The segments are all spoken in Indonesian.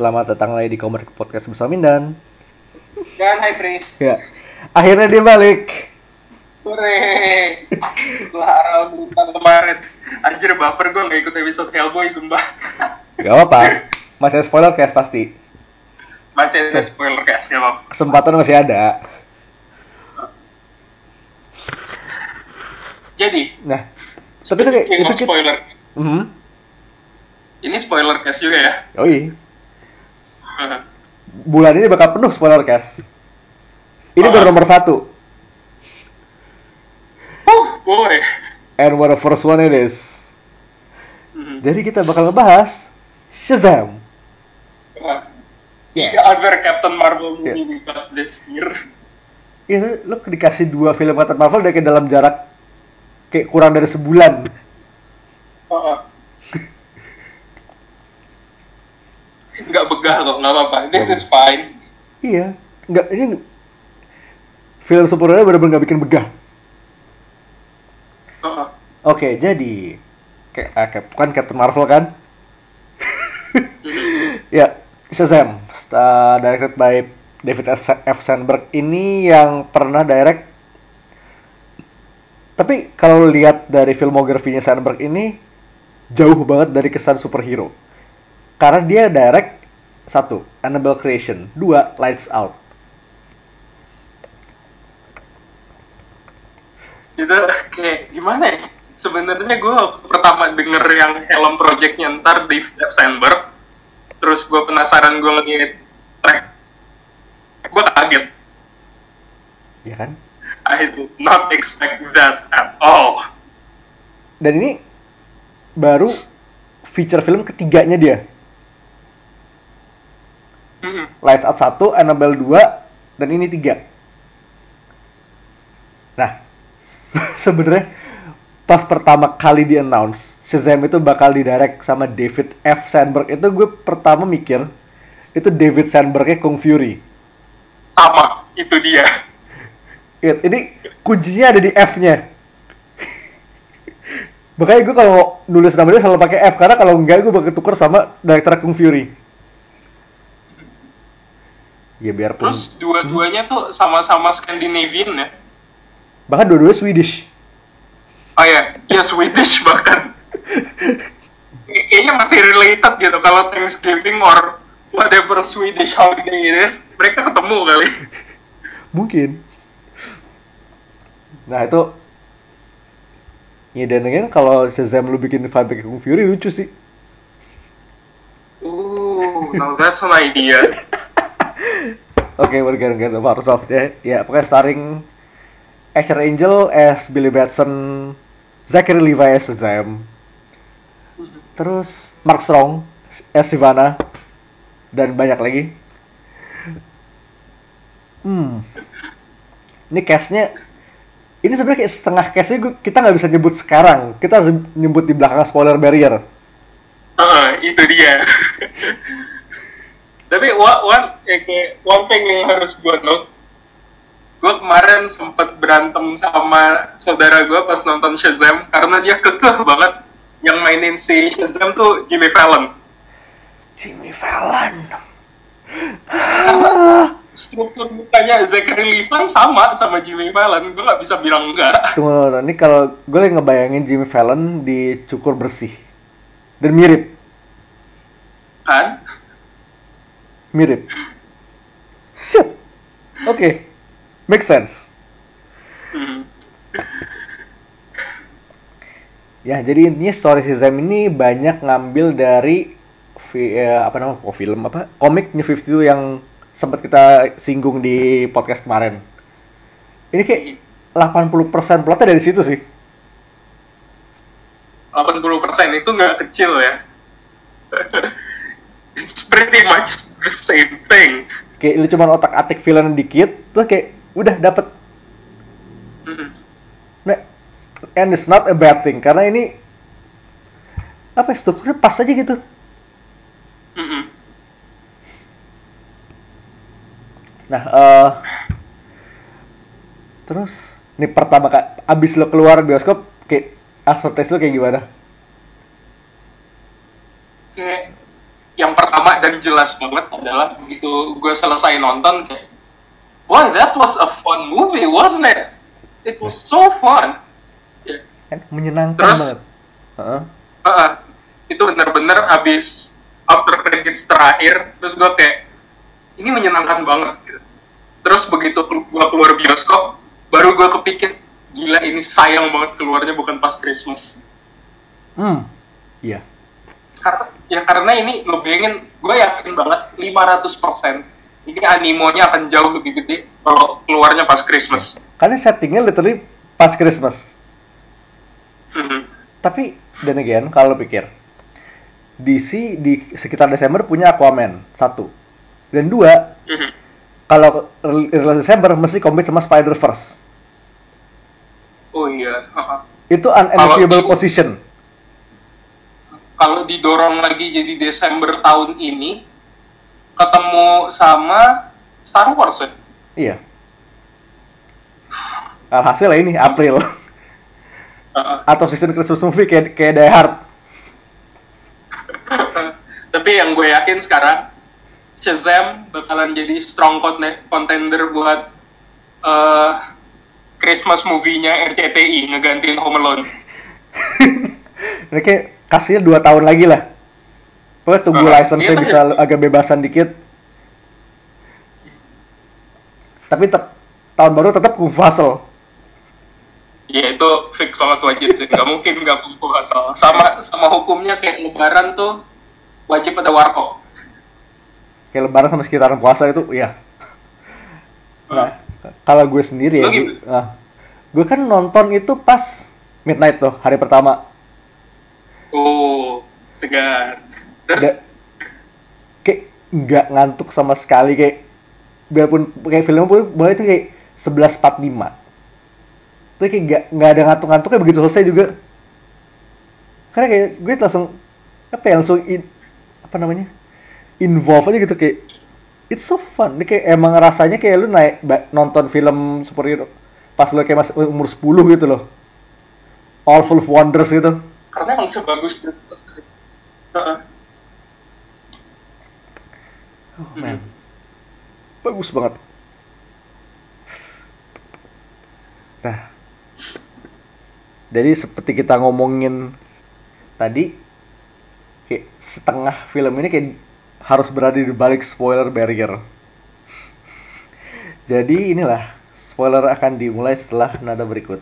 selamat datang lagi di Komik Podcast bersama Mindan. Dan High Priest. Ya, akhirnya dia balik. Hore. Setelah aral berutang kemarin. Anjir baper gue gak ikut episode Hellboy sumpah. Gak apa-apa, masih ada spoiler cast pasti. Masih ada spoiler cast gak apa Kesempatan masih ada. Jadi, Nah, tapi itu kayak itu kita. spoiler. Mhm. Ini spoiler cast juga ya. Oh iya, bulan ini bakal penuh spoiler cast. Ini Ah. baru nomor satu. Oh boy. And what the first one it is. Mhm. Jadi kita bakal ngebahas Shazam. Wah. Ya. The other Captain Marvel movie Yeah. we got this year. Iya, lo dikasih dua film Captain Marvel dari dalam jarak kayak kurang dari sebulan. Oh, Nggak begah kok, nggak apa-apa. This is fine. Iya, nggak ini film superhero bener-bener nggak bikin begah. Oh, Oke, jadi kayak ah, Cap- kan Captain Marvel kan? ya, Shazam, uh, directed by David F. F. Sandberg ini yang pernah direct. Tapi kalau lihat dari filmografinya Sandberg ini jauh banget dari kesan superhero. Karena dia direct satu, Annabelle Creation, dua, Lights Out. itu kayak gimana ya sebenarnya gue pertama denger yang helm projectnya ntar di. Sandberg terus gue penasaran gue ngeliat track gue kaget Ya kan? I did not expect that at all Dan ini baru feature film ketiganya dia. Mm-mm. Lights Out 1, Annabelle 2, dan ini 3. Nah, sebenarnya pas pertama kali di announce Shazam itu bakal didirect sama David F. Sandberg itu gue pertama mikir itu David Sandbergnya Kung Fury. sama itu dia Lihat, ini kuncinya ada di F-nya. Makanya gue kalau nulis nama dia selalu pakai F karena kalau enggak gue bakal tuker sama director Kung Fury. Ya biarpun terus dua-duanya tuh sama-sama Scandinavian ya bahkan dua-duanya Swedish. oh ya ya Swedish bahkan kayaknya masih related gitu kalau Thanksgiving or whatever Swedish holiday it is mereka ketemu kali Mungkin. Nah itu Ya dan again kalau Shazam lu bikin kayak Kung Fury lucu sih. Ooh, now that's an idea. Oke, we're gonna get the powers of ya. Ya, pokoknya starring Asher Angel as Billy Batson, Zachary Levi as Shazam, terus Mark Strong as Sivana, dan banyak lagi. Hmm. Ini castnya, ini sebenarnya kayak setengah castnya kita nggak bisa nyebut sekarang. Kita harus nyebut di belakang spoiler barrier. Heeh, itu dia. Tapi one, one, kayak one thing yang harus gue note, gue kemarin sempet berantem sama saudara gue pas nonton Shazam karena dia kekeh banget yang mainin si Shazam tuh Jimmy Fallon. Jimmy Fallon. Karena struktur mukanya Zachary Levi sama sama Jimmy Fallon, gue gak bisa bilang enggak. Tunggu, ini kalau gue lagi ngebayangin Jimmy Fallon dicukur bersih dan mirip, Kan? Mirip. Shit. Oke, make sense. Hmm. Ya, jadi intinya story Shazam ini banyak ngambil dari eh, apa namanya? Oh, film apa? Komik New 52 yang sempat kita singgung di podcast kemarin. Ini kayak 80% plotnya dari situ sih. 80% itu nggak kecil ya. It's pretty much the same thing. Kayak lu cuma otak-atik villain dikit, terus kayak udah dapet Mhm. Nah, and it's not a bad thing karena ini apa ya, strukturnya pas aja gitu. Mhm. Nah, eh terus ini pertama kak abis lo keluar bioskop kayak aftertaste lo kayak gimana? Kayak yang pertama dan jelas banget adalah begitu gue selesai nonton kayak, wah that was a fun movie, wasn't it? It was so fun. Ya, Kan menyenangkan Terus- banget. Heeh. Heeh. itu bener-bener abis after credits terakhir, terus gue kayak, ini menyenangkan banget. Gitu. Terus begitu gue keluar bioskop, baru gue kepikir, gila ini sayang banget keluarnya bukan pas Christmas. Hmm. Iya. Karena ya karena ini lo bayangin gue yakin banget 500% ini animonya akan jauh lebih gede kalau keluarnya pas Christmas Karena settingnya literally pas Christmas. Mhm. Tapi dan again kalau lo pikir DC di sekitar Desember punya Aquaman satu dan dua Mhm. kalau rilis Desember mesti compete sama Spider Verse oh iya haha. itu unenviable position kalau didorong lagi jadi Desember tahun ini ketemu sama Star Wars ya iya. Alhasil lah ini April. Heeh. atau season Christmas movie kayak kayak Die Hard. Tapi yang gue yakin sekarang Shazam bakalan jadi strong conte- contender buat eh, Christmas movie-nya RCTI ngegantiin Home Alone. Ini kayak kasihnya dua tahun lagi lah. Pokoknya tunggu Ah, license-nya iya, bisa agak bebasan dikit. Tapi tetap tahun baru tetap Kung Fu Hustle. Ya itu fix banget wajib sih, nggak mungkin nggak kumpul asal. Sama sama hukumnya kayak lebaran tuh wajib ada warkop. Kayak lebaran sama sekitaran puasa itu, iya. Nah, kalau gue sendiri ya, gue, nah, gue kan nonton itu pas midnight tuh, hari pertama. Oh, segar. Terus? Da- kayak nggak ngantuk sama sekali kayak biarpun kayak film pun mulai itu kayak 11.45 tapi kayak nggak nggak ada ngantuk-ngantuknya begitu selesai juga. Karena kayak gue langsung apa ya langsung in, apa namanya involve aja gitu kayak it's so fun. Ini kayak emang rasanya kayak lu naik nonton film superhero pas lu kayak masih umur 10 gitu loh. All full of wonders gitu karena emang sebagus itu. Heeh. Oh, man. Bagus banget. Nah, jadi seperti kita ngomongin tadi, kayak setengah film ini kayak harus berada di balik spoiler barrier. Jadi inilah spoiler akan dimulai setelah nada berikut.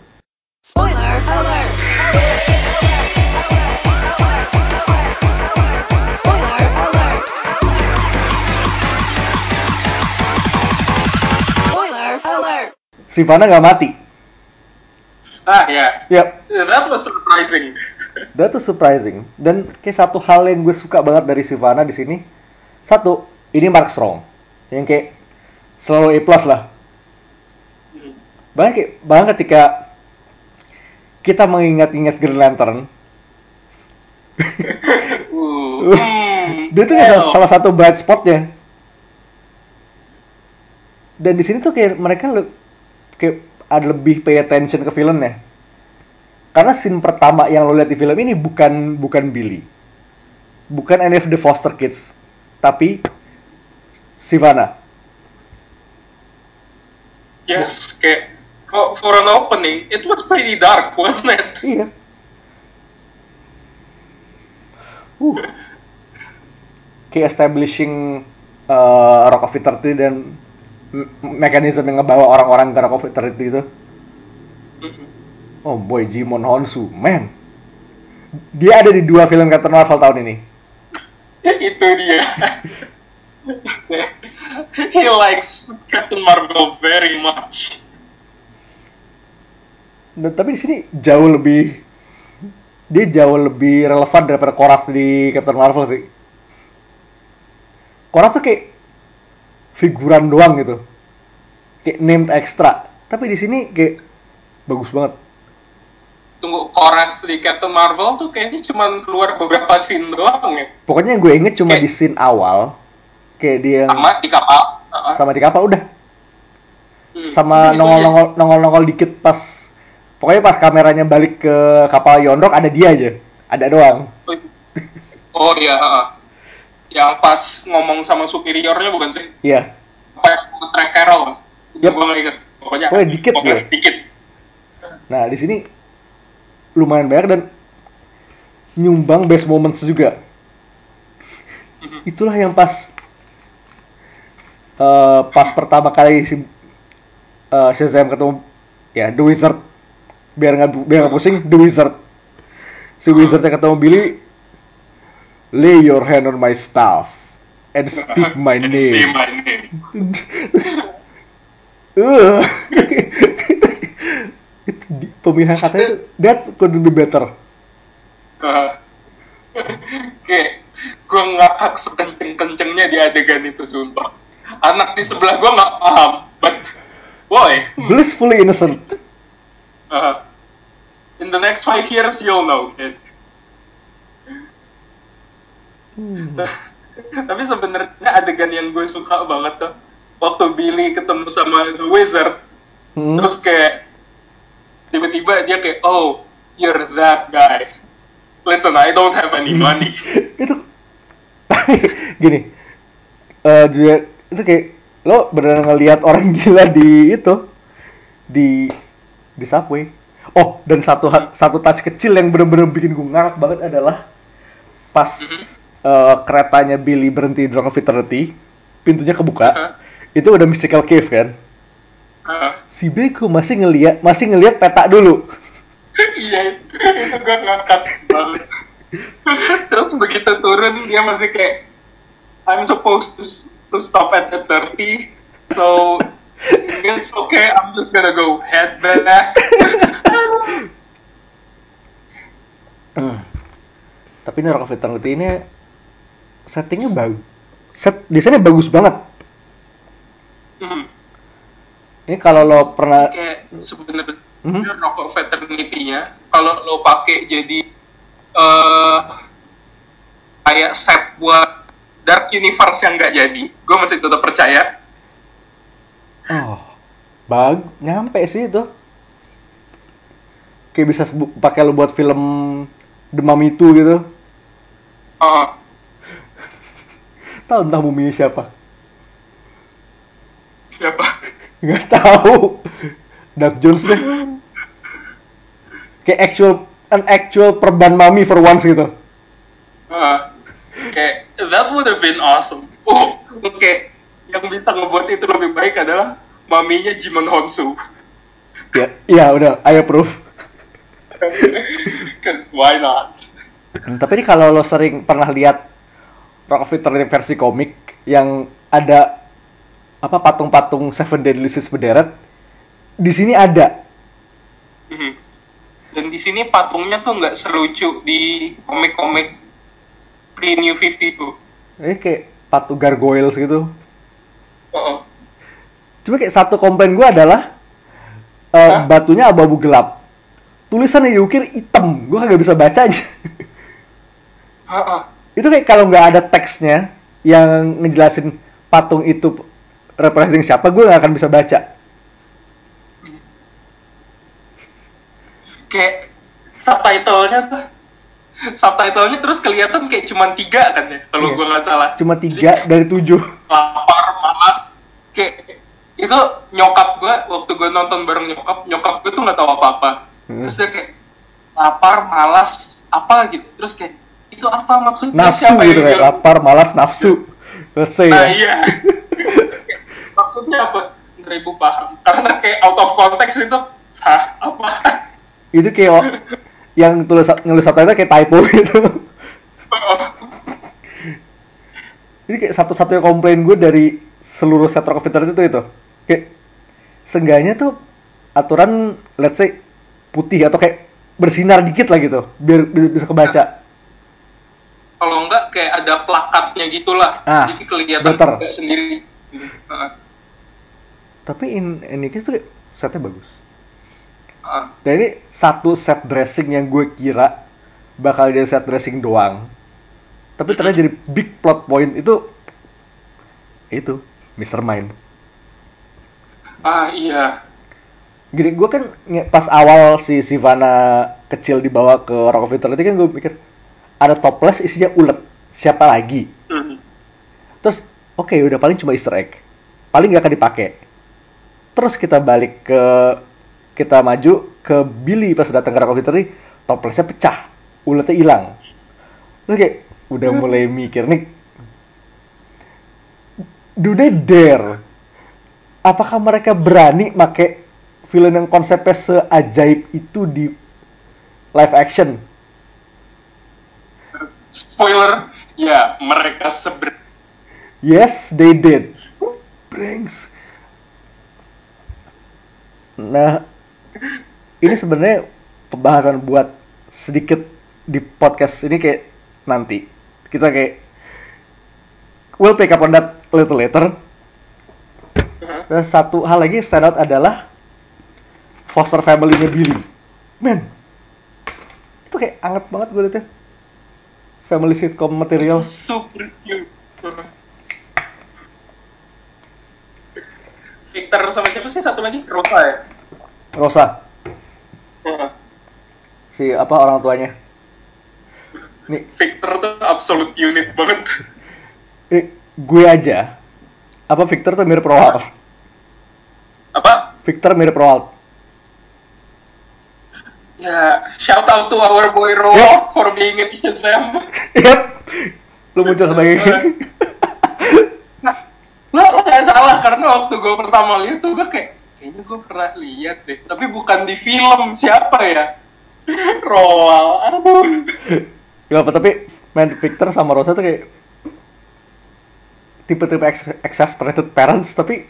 Spoiler alert! Spoiler Sivana nggak mati. Ah ya, Yap, that was surprising. That was surprising. Dan kayak satu hal yang gue suka banget dari Sivana di sini, satu, ini Mark Strong, yang kayak selalu A plus lah. Bahkan kayak, bahkan ketika kita mengingat-ingat Green Lantern, Uh, hmm, dia tuh kayak salah, salah satu bright spotnya. Dan di sini tuh kayak mereka kayak ada lebih pay attention ke filmnya. Karena scene pertama yang lo lihat di film ini bukan bukan Billy, bukan any of the foster kids, tapi Sivana. Yes, kayak for, for an opening, it was pretty dark, wasn't it? Iya. Uh. Kayak establishing uh, Rock of Eternity dan mekanisme yang ngebawa orang-orang ke Rock of Eternity itu. Oh boy, Jimon Honsu, man. Dia ada di dua film Captain Marvel tahun ini. itu dia. He likes Captain Marvel very much. Dan, tapi di sini jauh lebih dia jauh lebih relevan daripada Korak di Captain Marvel sih. Korak tuh kayak figuran doang gitu. Kayak named extra. Tapi di sini kayak bagus banget. Tunggu, Korath di Captain Marvel tuh kayaknya cuma keluar beberapa scene doang ya. Pokoknya yang gue inget cuma Kayak- di scene awal kayak dia yang Sama di kapal. Sama di kapal udah Hmm, sama nongol-nongol nongol-nongol dikit pas pokoknya pas kameranya balik ke kapal Yondok ada dia aja ada doang. Oh iya. Yang pas ngomong sama superiornya bukan sih? Iya. Apa yang track Carol? Yep. gue inget. Pokoknya Oh, dikit pokoknya ya? dikit. Nah, di sini lumayan banyak dan nyumbang best moments juga. Mhm. Itulah yang pas eh, pas pertama kali si eh, Shazam ketemu ya The Wizard biar nggak biar nggak pusing The Wizard si Wizardnya ketemu Billy lay your hand on my staff and speak my And say name my name. Pemilihan katanya itu that couldn't be better Uh, Kayak gue ngakak sekenceng-kencengnya di adegan itu sumpah. Anak di sebelah gue nggak paham, but boy, blissfully innocent uh, in the next five years you'll know, kid. Tapi sebenarnya adegan yang gue suka banget tuh waktu Billy ketemu sama The Wizard, Hmm. terus kayak tiba-tiba dia kayak, oh, you're that guy. Listen, I don't have any money. itu gini eh juga itu kayak lo beneran ngelihat orang gila di itu di di subway oh dan satu ha- satu touch kecil yang bener-bener bikin gue ngakak banget adalah pas eh, keretanya Billy berhenti di Rock of Eternity pintunya kebuka Hah? itu udah mystical cave kan Uh, si Beko masih ngeliat masih ngeliat peta dulu Iya, itu gue ngangkat banget. Terus begitu turun, dia masih kayak, I'm supposed to, to stop at the 30, so it's okay, I'm just gonna go head back. Hmm. Tapi ini Rock of Eternity ini settingnya bagus. Set desainnya bagus banget. Hmm, Ini kalau lo pernah kayak sebenarnya. Rock of Eternity-nya, kalau lo pakai jadi eh kayak set buat Dark Universe yang nggak jadi, gue masih tetap percaya. oh bag nyampe sih itu. Kayak bisa pakai lo buat film Mummy 2 gitu. Oh, Tahu entah muminya siapa? siapa? Nggak tahu. Doug Jones deh. Kayak actual an actual perban mummy for once gitu. Uh, kayak that would have been awesome. Oh, oke. Yang bisa ngebuat itu lebih baik adalah maminya Jimon Honsu. Ya, iya udah, I approve. Cause why not? Hmm, Tapi ini kalau lo sering pernah lihat Rock of Eternity versi komik yang ada apa patung-patung Seven Deadly Sins berderet, di sini ada. Mhm. Dan di sini patungnya tuh nggak selucu di komik-komik pre New 52. Ini kayak patung gargoyles gitu. Oh, Cuma kayak satu komplain gue adalah eh, Hah? batunya abu-abu gelap. Tulisan yang diukir hitam, gue kagak bisa baca aja. Itu kayak kalau nggak ada teksnya yang ngejelasin patung itu representing siapa, gue nggak akan bisa baca. Kayak subtitlenya tuh subtitlenya terus kelihatan kayak cuma tiga kan ya kalau Iya. gua nggak salah Cuma Jadi tiga kayak dari tujuh. lapar malas kayak itu nyokap gue waktu gue nonton bareng nyokap nyokap gue tuh nggak tahu apa apa Hmm. terus dia kayak lapar malas apa gitu terus kayak itu apa maksudnya Nafsu siapa gitu kayak lapar, malas, nafsu. Let's say nah ya. iya maksudnya apa nggak ibu paham karena kayak out of context itu hah apa Itu kayak yang tulis nulis subtitle kayak typo gitu. Ini kayak satu-satunya komplain gue dari seluruh set Rock Eternity itu itu. Kayak seenggaknya tuh aturan let's say putih atau kayak bersinar dikit lah gitu biar bi- bisa kebaca. Kalau enggak kayak ada plakatnya gitulah Ah, jadi kelihatan better. juga sendiri Heeh. Tapi in any case tuh setnya bagus. Heeh. Dan ini satu set dressing yang gue kira bakal jadi set dressing doang. Tapi ternyata jadi big plot point itu itu Mr. Mind. ah iya Gini, gue kan pas awal si Sivana kecil dibawa ke Rock of Eternity kan gue mikir ada toples isinya ulet. Siapa lagi? Mhm. terus oke udah paling cuma Easter egg. Paling nggak akan dipakai. Terus kita balik ke kita maju ke Billy pas datang ke Rock Victory toplesnya pecah. Uletnya hilang. Terus kayak udah mulai mikir nih do they dare? Apakah mereka berani make villain yang konsepnya seajaib itu di live action Spoiler, ya mereka seber Yes, they did. Blanks. Nah, ini sebenarnya pembahasan buat sedikit di podcast ini kayak nanti kita kayak we'll pick up on that little later. Dan satu hal lagi stand out adalah foster family-nya Billy. Man, itu kayak anget banget gue liatnya. Family sitcom material. super cute. Victor sama siapa sih satu lagi? Rosa ya? Rosa, Heeh. si apa orang tuanya. Nih, Victor tuh absolute unit banget. Eh, gue aja. Apa Victor tuh mirip Roald? Apa? Victor mirip Roald. Ya, shout out to our boy Ro Yeah. for being in Shazam. Yep. Lu muncul sebagai Lo lo gak salah karena waktu gue pertama lihat tuh gue kayak kayaknya gue pernah lihat deh, tapi bukan di film siapa ya? Roal, aduh. Gak apa tapi main Victor sama Rosa tuh kayak tipe-tipe ex- exasperated parents tapi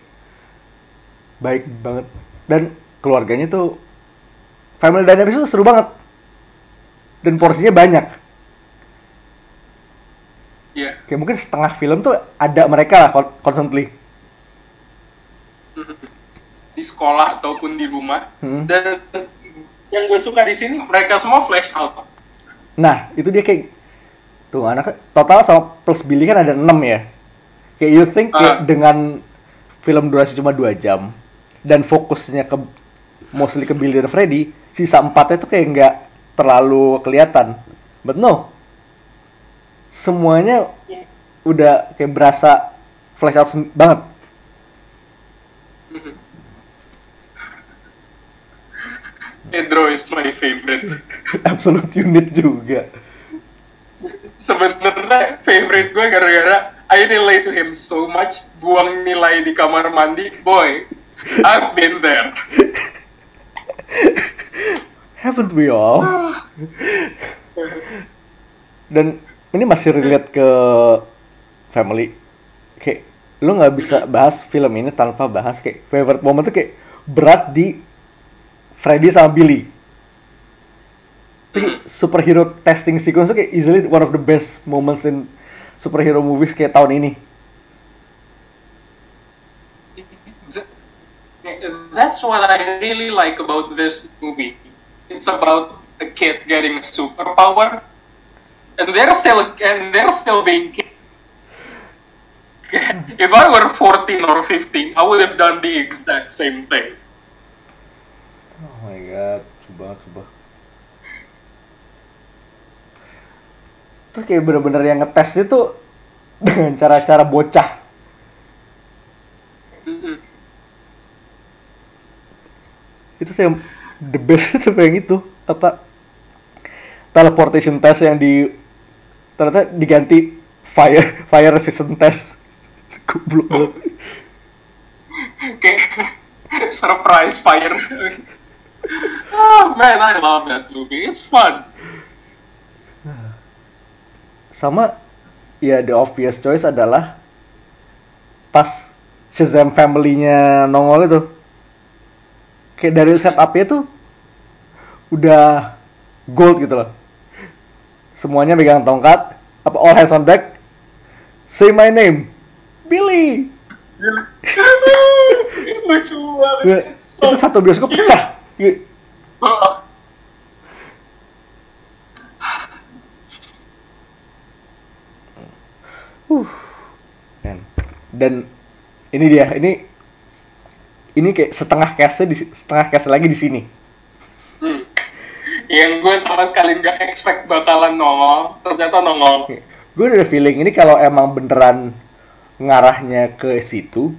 baik banget dan keluarganya tuh family dynamics tuh seru banget dan porsinya banyak Iya. kayak mungkin setengah film tuh ada mereka lah con- constantly di sekolah ataupun di rumah. Hmm. Dan yang gue suka di sini mereka semua flash out. Nah, itu dia kayak tuh anak total sama plus Billy kan ada 6 ya. Kayak you think kayak Ah. dengan film durasi cuma 2 jam dan fokusnya ke mostly ke Billy dan Freddy, sisa empatnya tuh kayak nggak terlalu kelihatan. But no. Semuanya udah kayak berasa flash out banget. Pedro is my favorite. Absolute unit juga. Sebenarnya favorite gue gara-gara I relate to him so much. Buang nilai di kamar mandi, boy. I've been there. Haven't we all? Dan ini masih relate ke family. Kayak lu nggak bisa bahas film ini tanpa bahas kayak favorite moment tuh kayak berat di Freddy sama Billy. Tapi superhero testing sequence tuh kayak easily one of the best moments in superhero movies kayak tahun ini. That's what I really like about this movie. It's about a kid getting a superpower, and they're still and they're still being. If I were 14 or 15, I would have done the exact same thing. Oh my god, coba coba. Terus kayak bener-bener yang ngetes itu dengan cara-cara bocah. Itu saya the best itu yang itu apa teleportation test yang di ternyata diganti fire fire resistant test. Goblok. Kayak surprise fire. oh man, I love that movie. It's fun. Sama ya the obvious choice adalah pas Shazam family-nya nongol itu kayak dari setupnya tuh udah gold gitu loh semuanya megang tongkat apa all hands on deck say my name Billy Lucu banget. itu satu bioskop pecah. Uh. Dan ini dia, ini ini kayak setengah case di setengah case lagi di sini. Hmm. Yang gue sama sekali nggak expect bakalan nongol, ternyata nongol. Gue udah feeling ini kalau emang beneran ngarahnya ke situ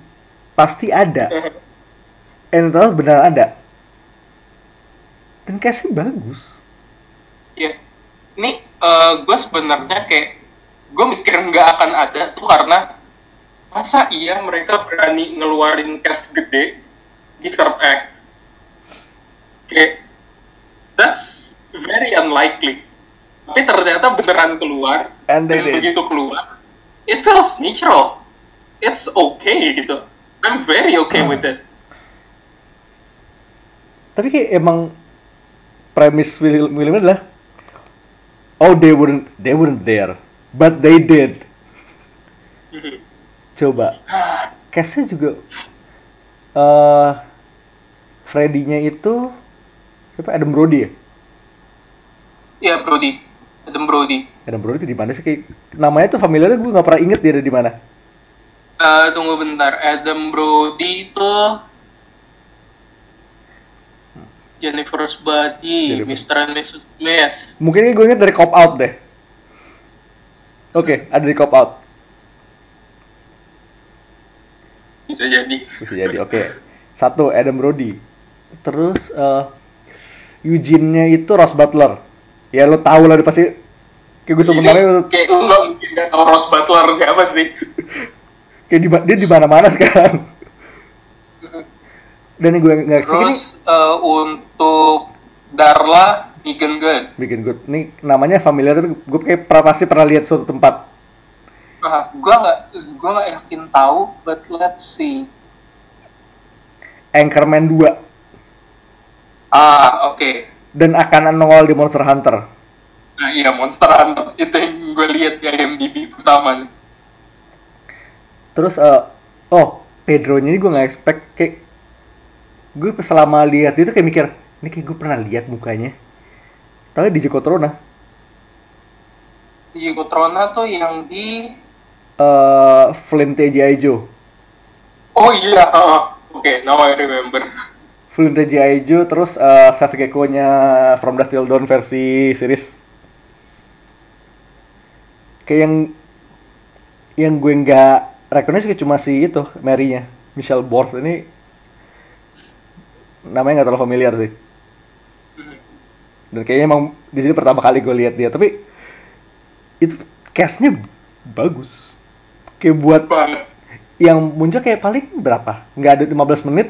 pasti ada. And terus benar ada. Dan case bagus. Iya. Ini gue sebenarnya kayak gue mikir nggak akan ada tuh karena masa iya mereka berani ngeluarin cast gede di third act. Kayak that's very unlikely. Tapi ternyata beneran keluar And they dan did. begitu keluar, it feels natural. It's okay gitu. I'm very okay with it. Tapi kayak emang premis film filmnya adalah oh they weren't they weren't there but they did. Coba case-nya juga eh Freddy-nya itu siapa Adam Brody ya? Iya Brody, Adam Brody. Adam Brody itu di mana sih kayak namanya tuh familiar gue nggak pernah inget dia ada di mana. Eh, tunggu bentar, Adam Brody itu Jennifer's Body, Jennifer. Mr. and Mrs. Smith. Mungkin gue inget dari Cop Out deh. Oke, ada di Cop Out. Bisa jadi. Bisa jadi. Oke. Satu Adam Brody. Terus eh Eugene-nya itu Ross Butler. Ya lo tau lah dia pasti kayak gue sebenarnya Ini kayak nggak mungkin nggak tahu Ross Butler siapa sih. kayak di, dia di mana-mana sekarang. Dan yang gue nggak expect ini Terus eh, untuk Darla, Megan Good. bikin good. Ini namanya familiar tapi gue kayak pernah pasti pernah lihat suatu tempat. Nah, gua nggak gua nggak yakin tahu, but let's see. Anchorman 2 Ah, oke. dan akan nongol di Monster Hunter. Nah, iya Monster Hunter itu yang gue lihat di IMDb pertama. nih. Terus eh oh Pedro-nya ini gue nggak expect kayak gue selama lihat itu kayak mikir ini kayak gue pernah lihat mukanya. Tapi di Joko Trona Diego Trona tuh yang di eh Flint T.J. Joe. Oh iya, heeh. oke, now I remember. Flint T.J. Joe terus eh Seth Gecko-nya From Dusk Till Dawn versi series. Kayak yang yang gue nggak recognize kayak cuma si itu Mary-nya Michelle Borth ini namanya nggak terlalu familiar sih. Dan kayaknya emang di sini pertama kali gue lihat dia, tapi itu cast-nya bagus. Kayak buat Banget. yang muncul kayak paling berapa? Nggak ada 15 menit.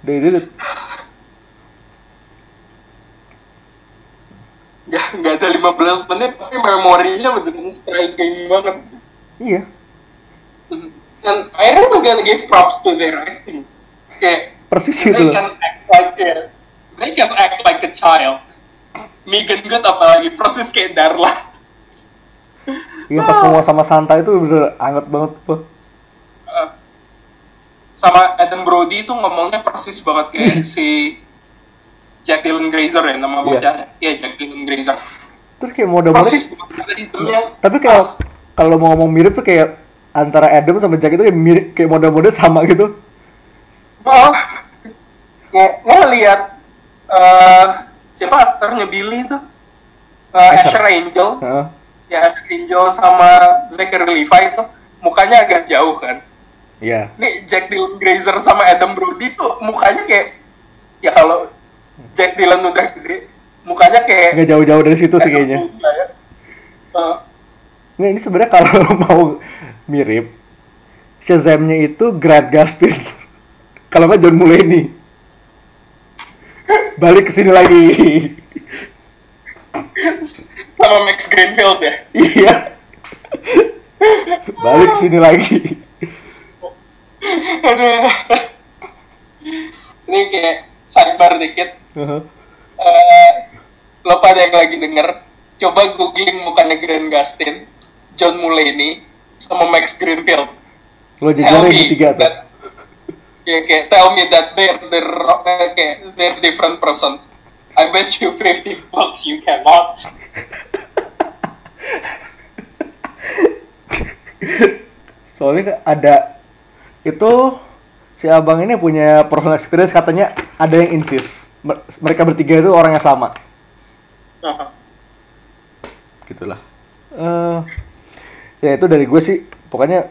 They did it. Ya, nggak ada 15 menit, tapi memorinya beneran striking banget. Iya. And I really gotta give props to their acting. Kayak, Persis they itu loh. can act like a, they can act like a child. Megan Good apalagi persis kayak Darla. Iya pas ngomong sama Santa itu bener anget banget tuh. Uh, sama Adam Brody tuh ngomongnya persis banget kayak si Jack Dylan Grazer ya nama Iya. bocahnya. Iya Jack Dylan Grazer. Terus kayak mode-mode Persis banget realismnya. tapi kayak kalau mau ngomong mirip tuh kayak antara Adam sama Jack itu kayak mirip kayak mode-mode sama gitu. Oh, kayak lo lihat eh siapa aktornya Billy tuh? Eh, Asher. Asher Angel. Heeh. Ya Angel sama Zachary Levi tuh mukanya agak jauh kan. Iya. Nih Jack Dylan Grazer sama Adam Brody tuh mukanya kayak ya kalau Jack Dylan udah gede, mukanya kayak Nggak jauh-jauh dari situ sih kayaknya. Ya. Nggak, ini sebenarnya kalau mau mirip Shazam-nya itu Grant Gustin. kalau nggak John Mulaney. Balik ke sini lagi. sama Max Greenfield ya. iya. Balik sini lagi. Ini kayak sidebar dikit. Heeh. Eh, lo pada yang lagi denger, coba googling mukanya Grant Gustin, John Mulaney, sama Max Greenfield. Lo jajarin ketiga tuh. kayak, kayak tell me that they're, they're, eh, kayak, they're different persons. I bet you 50 bucks you cannot. Soalnya ada itu si abang ini punya personal experience katanya ada yang insist Mer- mereka bertiga itu orang yang sama. Aha. Gitulah. Eh, ya itu dari gue sih pokoknya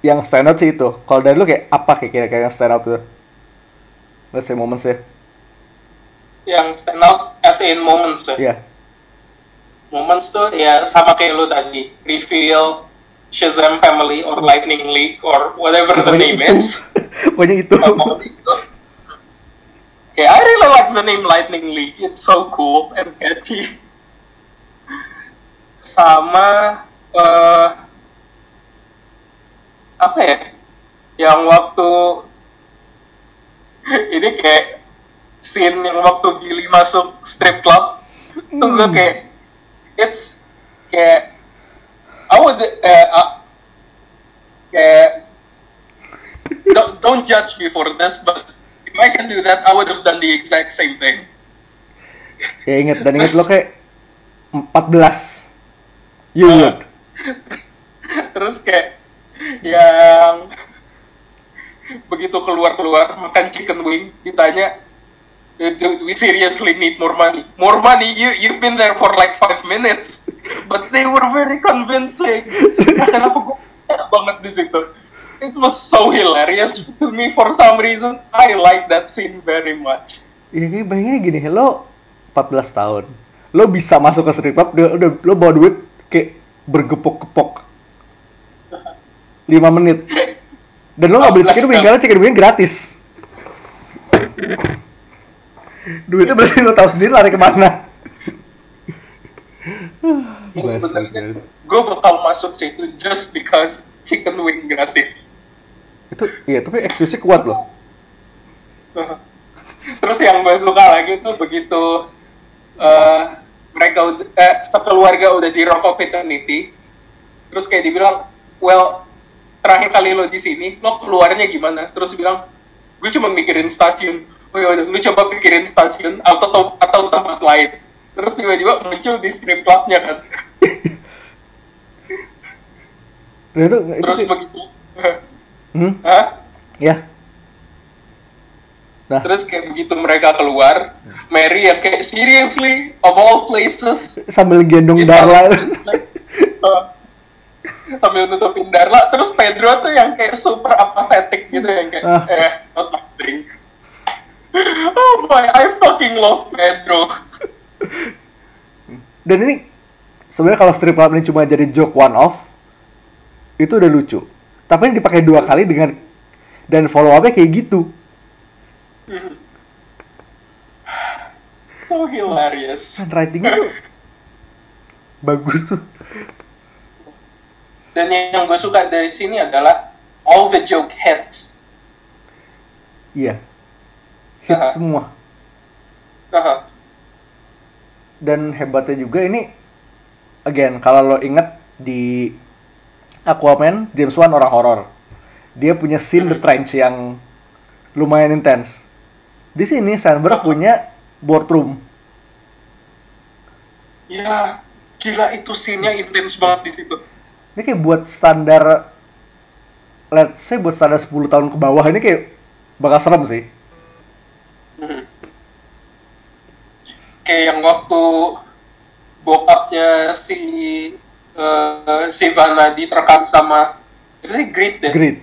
yang stand out sih itu kalau dari lu kayak apa kayak kira-kira yang stand out tuh let's say moments ya yang stand out as in moments tuh. iya Moments tuh ya sama kayak lu tadi, reveal Shazam Family or Lightning League or whatever the name itu. is. pokoknya itu itu. Kayak I really like the name Lightning League. It's so cool and catchy. Sama eh apa ya? Yang waktu ini kayak scene yang waktu Billy masuk strip club tuh gue kayak it's kayak I would eh, uh, kayak don't, don't judge me for this but if I can do that I would have done the exact same thing. Ya inget dan inget lo kayak 14 you Uh. would. Terus kayak yang begitu keluar keluar makan chicken wing ditanya do we seriously need more money? More money? You you've been there for like five minutes. But they were very convincing. Kenapa gue banget di situ? It was so hilarious to me for some reason. I like that scene very much. Kayak bayanginnya gini lo 14 tahun. Lo bisa masuk ke strip club udah, lo bawa duit kayak bergepok-gepok. 5 menit. Dan lo nggak beli 14 chicken wing karena chicken wing gratis duitnya berarti lo tahu sendiri lari ke mana sebenarnya bless. gue bakal masuk situ just because chicken wing gratis itu iya tapi excuse kuat loh Terus yang gue suka lagi tuh begitu eh, mereka eh, sekeluarga udah di Rock of Eternity, terus kayak dibilang, well terakhir kali lo di sini, lo keluarnya gimana? Terus bilang, gue cuma mikirin stasiun. Oh lu coba pikirin stasiun atau atau tempat lain. Terus tiba-tiba muncul di strip clubnya kan. Dan itu, itu Terus begitu, hmm? Hah? ya nah Terus kayak begitu mereka keluar, Mary yang kayak seriously of all places sambil gendong Gitu. Darla Uh, sambil nutupin Darla terus Pedro tuh yang kayak super apathetic gitu yang kayak Ah. eh not my thing oh my I fucking love Pedro. Dan ini sebenarnya kalau strip club ini cuma jadi joke one off itu udah lucu. Tapi ini dipakai dua kali dengan dan follow upnya kayak gitu. So hilarious. Dan writingnya tuh bagus. Tuh dan yang gue suka dari sini adalah all the joke heads. Iya hit Ah. semua. Haha. dan hebatnya juga ini again kalau lo inget di Aquaman James Wan orang horor. Dia punya scene the trench yang lumayan intens di sini Sandberg punya boardroom. Ya gila itu scene-nya intens banget di situ. Ini kayak buat standar let's say buat standar 10 tahun ke bawah ini kayak bakal serem sih Mhm. Kayak yang waktu bokapnya si eh, si Vanna diterekam sama apa sih Grit ya? great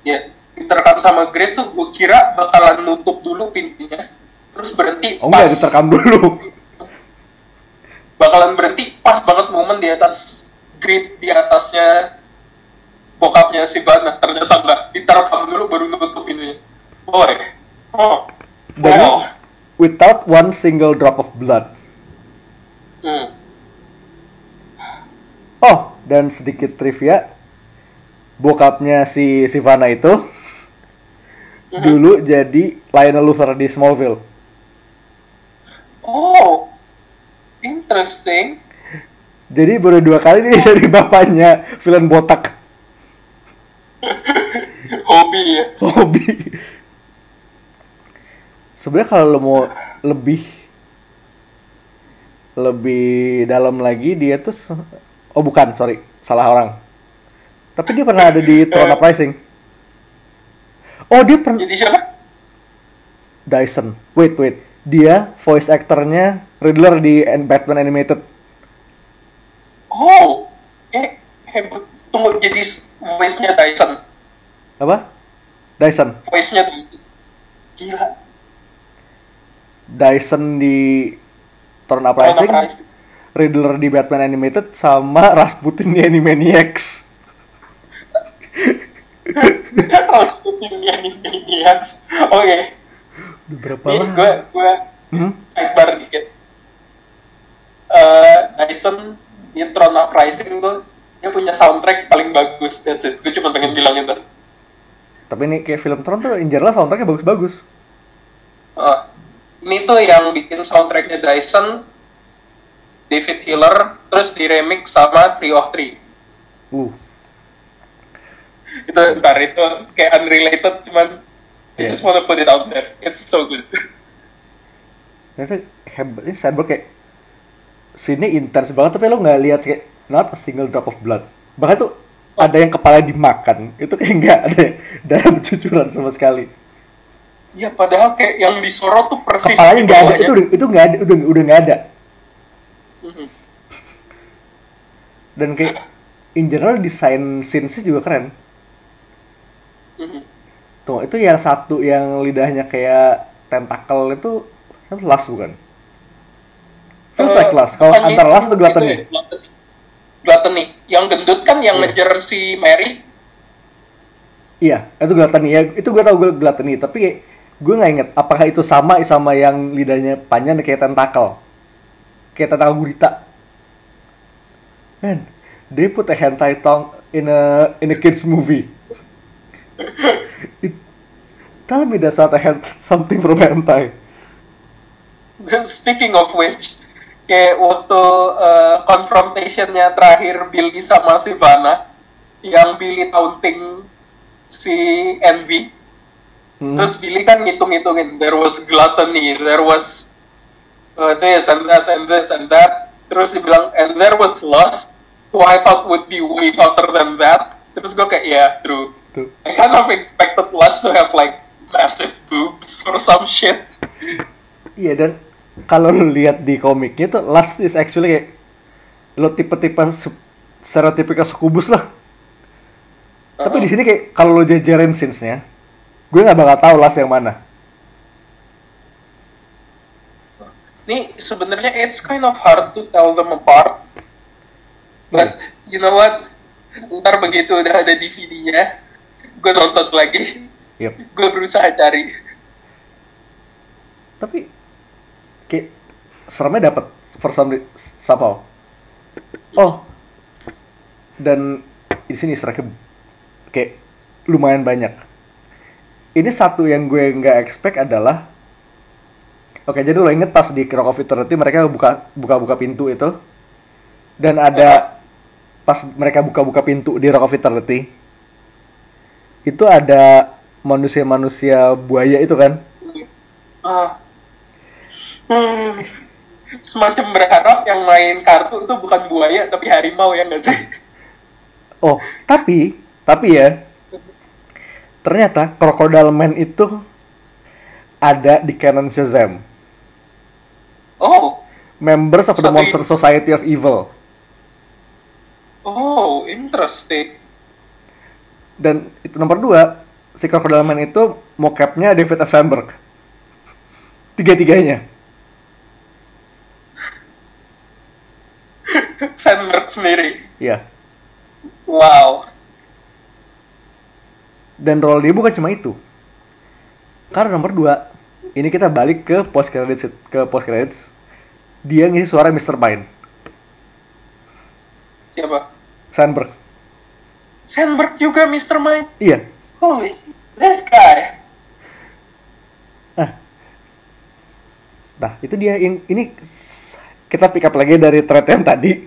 Ya, diterekam sama Grit tuh gue kira bakalan nutup dulu pintunya terus berhenti oh pas enggak diterkam dulu. Bakalan berhenti pas banget momen di atas Grit di atasnya bokapnya si Vanna. Ternyata enggak diterekam dulu baru nutup pintunya boy oh dan wow. without one single drop of blood Hmm. oh dan sedikit trivia bokapnya si Sivana itu Mhm. dulu jadi Lionel Luthor di Smallville Oh, interesting. jadi baru dua kali nih dari bapaknya villain botak Hobi ya. hobi sebenarnya kalau lo mau lebih lebih dalam lagi dia tuh oh bukan sorry salah orang tapi dia pernah ada di Tron Uprising oh dia pernah Jadi siapa? Dyson wait wait dia voice actornya Riddler di Batman Animated Oh, eh hebat. Tunggu jadi voice-nya Dyson. Apa? Dyson. Voice-nya Dyson. Gila. Dyson di Tron Uprising, Uprising. Riddler di Batman Animated, sama Rasputin di Animaniacs. Ini Animaniacs. Oke. Udah berapa Ini lah? gue gue Hmm? sidebar dikit. Eh Dyson di Tron Uprising tuh dia punya soundtrack paling bagus. That's it. Gue cuma pengen bilang itu. Tapi ini kayak film Tron tuh in general soundtracknya bagus-bagus. Eh, ini tuh yang bikin soundtracknya Dyson, David Hiller, terus di remix sama Three of Three. Uh, Itu ntar itu kayak unrelated cuman I Yeah. just wanna put it out there. It's so good. ternyata hebat. Ini Cyborg kayak sini intens banget tapi lo nggak lihat kayak not a single drop of blood. Bahkan tuh ada yang kepala dimakan. Itu kayak nggak ada darah bercucuran sama sekali. Ya padahal kayak yang disorot tuh persis Kepalanya di nggak ada. Itu itu nggak ada. Udah udah nggak ada. Mhm. Dan kayak in general desain scenes juga keren. Mhm. Tuh, itu yang satu yang lidahnya kayak tentakel itu kan las bukan? Feels Eh, like las. Kalau antara las atau gluttony? ya, gluttony. Gluttony. Yang gendut kan yang Iya. ngejar si Mary. Iya, itu gluttony ya. Itu gue tau gue gluttony, tapi gue nggak inget apakah itu sama sama yang lidahnya panjang kayak tentakel. Kayak tentakel gurita. Man, they put a hentai tongue in a in a kids movie. It, tell me that's not a hen- something from hentai. Dan speaking of which, kayak waktu eh, confrontationnya terakhir Billy sama Sivana, yang Billy taunting si Envy, Hmm. terus Billy kan ngitung-ngitungin, there was gluttony, there was uh, this and that and this and that, terus dia bilang, and there was lust, who I thought would be way hotter than that, terus gue kayak, yeah, true. Tuh. I kind of expected lust to have like massive boobs or some shit. Iya dan kalau lu lihat di komiknya tuh Last is actually kayak lo tipe-tipe stereotipikal sukubus lah. Tapi di sini kayak kalau lo jajarin scenes-nya, gue nggak bakal tahu Last yang mana. Nih sebenarnya it's kind of hard to tell them apart. But you know what? Ntar begitu udah ada DVD-nya, gue nonton lagi. Yep. Gue berusaha cari. Tapi kayak seremnya dapat for some somehow. Oh. Dan di sini strike kayak lumayan banyak. Ini satu yang gue nggak expect adalah Oke, jadi lo inget pas di Rock of Eternity mereka buka buka buka pintu itu dan ada pas mereka buka-buka pintu di Rock of Eternity itu ada manusia-manusia buaya itu kan Ah. Hmm. Semacam berharap yang main kartu itu bukan buaya tapi harimau ya nggak sih? Oh, tapi tapi ya ternyata Crocodile Man itu ada di canon Shazam. Oh, Members of the Monster Society of Evil. oh, interesting. Dan itu nomor dua, si Crocodile Man itu mocapnya David F. Sandberg. Tiga-tiganya. Sandberg sendiri. Iya. Wow. Dan role dia bukan cuma itu. Karena nomor dua, ini kita balik ke post credits ke post credits. Dia ngisi suara Mr. Mind, Siapa? Sandberg. Sandberg juga Mr. Mind. Iya. Holy, this guy. Nah, nah itu dia yang ini kita pick up lagi dari thread yang tadi.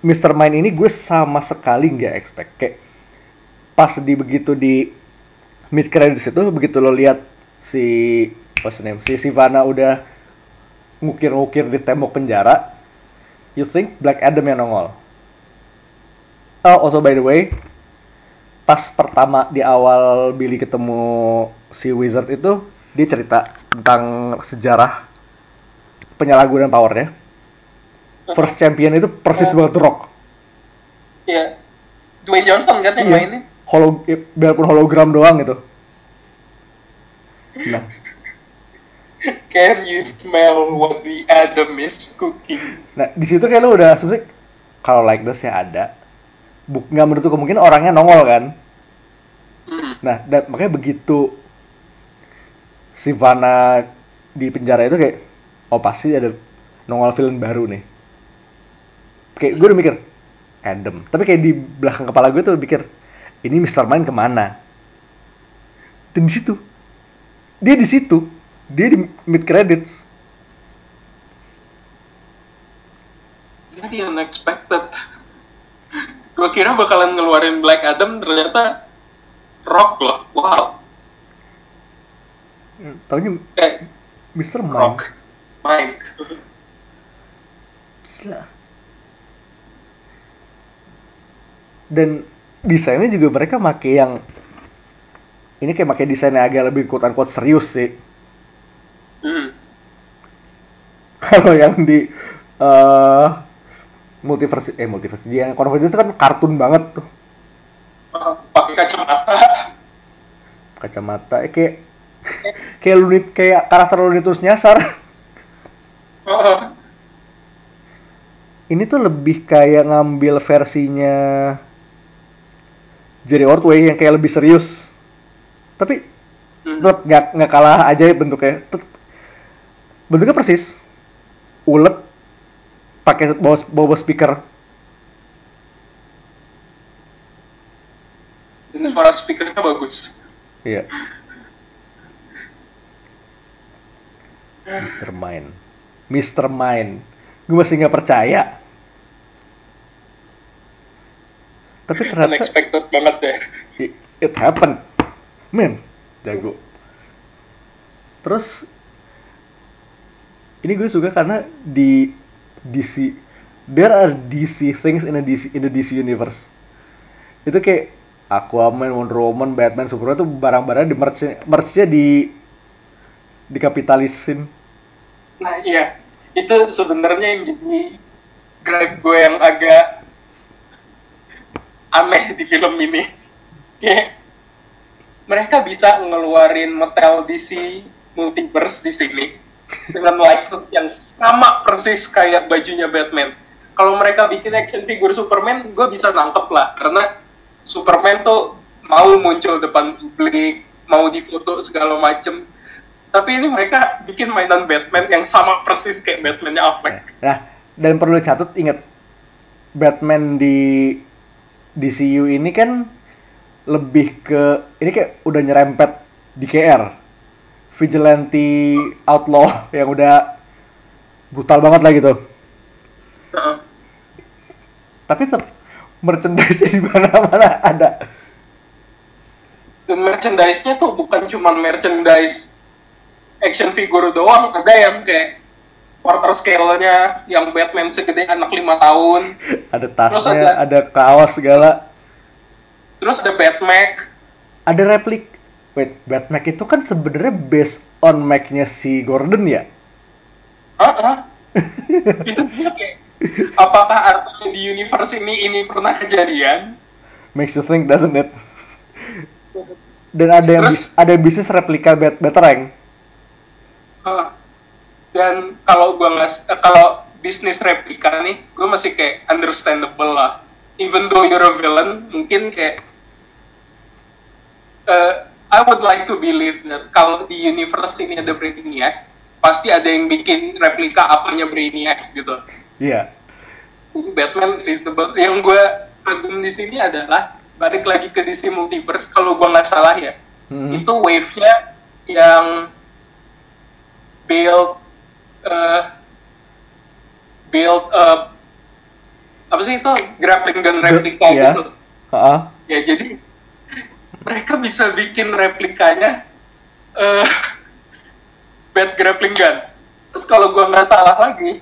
Mr. Mind ini gue sama sekali nggak expect kayak pas di begitu di mid credits itu begitu lo lihat si what's the name si Sivana udah ngukir-ngukir di tembok penjara, you think Black Adam yang nongol. Oh, also by the way, pas pertama di awal Billy ketemu si Wizard itu dia cerita tentang sejarah penyalahgunaan powernya. First champion itu persis banget The Rock. ya Dwayne Johnson kan yang Iya. mainin Holo, biarpun hologram doang gitu. Nah, Can you smell what the Adam is cooking? nah di situ kayak lu udah sebenarnya kalau likenessnya ada, buk nggak menutup kemungkinan orangnya nongol kan. Hmm. Nah, dan makanya begitu si Vanna di penjara itu kayak, oh pasti ada nongol film baru nih. Kayak gue udah mikir, Adam. Tapi kayak di belakang kepala gue tuh mikir, ini Mr. Mind ke mana? Dan di situ, dia di situ, dia di mid credits. Jadi unexpected. Gue kira bakalan ngeluarin Black Adam, ternyata Rock loh. Wow. Taunya Eh, Mr. Mind. Rock. Mike. Gila. Dan desainnya juga mereka make yang ini kayak pakai desainnya agak lebih quote unquote serius sih. Hmm. Kalau yang di eh multiverse eh multiverse dia yang Convergence itu kan kartun banget tuh. Ah, Pakai kacamata. Kacamata eh, kayak kayak lunit kayak karakter Tunes nyasar. Ah, Ini tuh lebih kayak ngambil versinya Jerry Ordway yang kayak lebih serius. Tapi hmm. tetap nggak nggak kalah ajaib bentuknya. Tetep, bentuknya persis. Ulet pakai bawa, bawa speaker. Suara speakernya bagus. Iya. Mr. Mind. Mr. Mind. Gue masih nggak percaya. Tapi ternyata Unexpected banget ya. it, happened. Men, jago. Terus ini gue suka karena di DC there are DC things in a DC in the DC universe. Itu kayak Aquaman, Wonder Woman, Batman, Superman tuh barang-barang di merch merch-nya di dikapitalisin. Nah iya, itu sebenarnya yang jadi grab gue yang agak aneh di film ini. Kayak mereka bisa ngeluarin Mattel DC Multiverse di sini dengan likeness yang sama persis kayak bajunya Batman. Kalau mereka bikin action figure Superman, gue bisa nangkep lah karena Superman tuh mau muncul depan publik, mau difoto segala macem. Tapi ini mereka bikin mainan Batman yang sama persis kayak Batman-nya Affleck. Nah, dan perlu catat ingat Batman di DCU ini kan lebih ke ini kayak udah nyerempet di KR. Vigilante outlaw yang udah brutal banget lah gitu. Tapi tetap merchandise di mana-mana ada. Dan merchandise-nya tuh bukan cuma merchandise action figure doang, ada yang kayak quarter scale-nya yang Batman segede anak lima tahun. Ada Terus tasnya, ada- ada kaos segala. Terus ada Batmac. Ada replik. Wait, Batman itu kan sebenarnya based on Mac-nya si Gordon ya? Heeh. itu dia kayak apakah artinya di universe ini ini pernah kejadian? Makes you think, doesn't it? Dan ada yang bis- Terus- ada yang bisnis replika bat Batarang. Heeh. Dan kalau gua nggak eh, kalau bisnis replika nih, gue masih kayak understandable lah. Even though you're a villain, mungkin kayak eh, I would like to believe that kalau di universe ini ada Brainiac, pasti ada yang bikin replika apanya Brainiac gitu. Iya. Batman reasonable. Yang gue kagum di sini adalah balik lagi ke DC Multiverse kalau gue nggak salah ya, Hmm. itu wave-nya yang build eh, build up apa sih itu grappling gun replika Iya. gitu. Ha-ha. Ya jadi mereka bisa bikin replikanya eh bad grappling gun. Terus kalau gua nggak salah lagi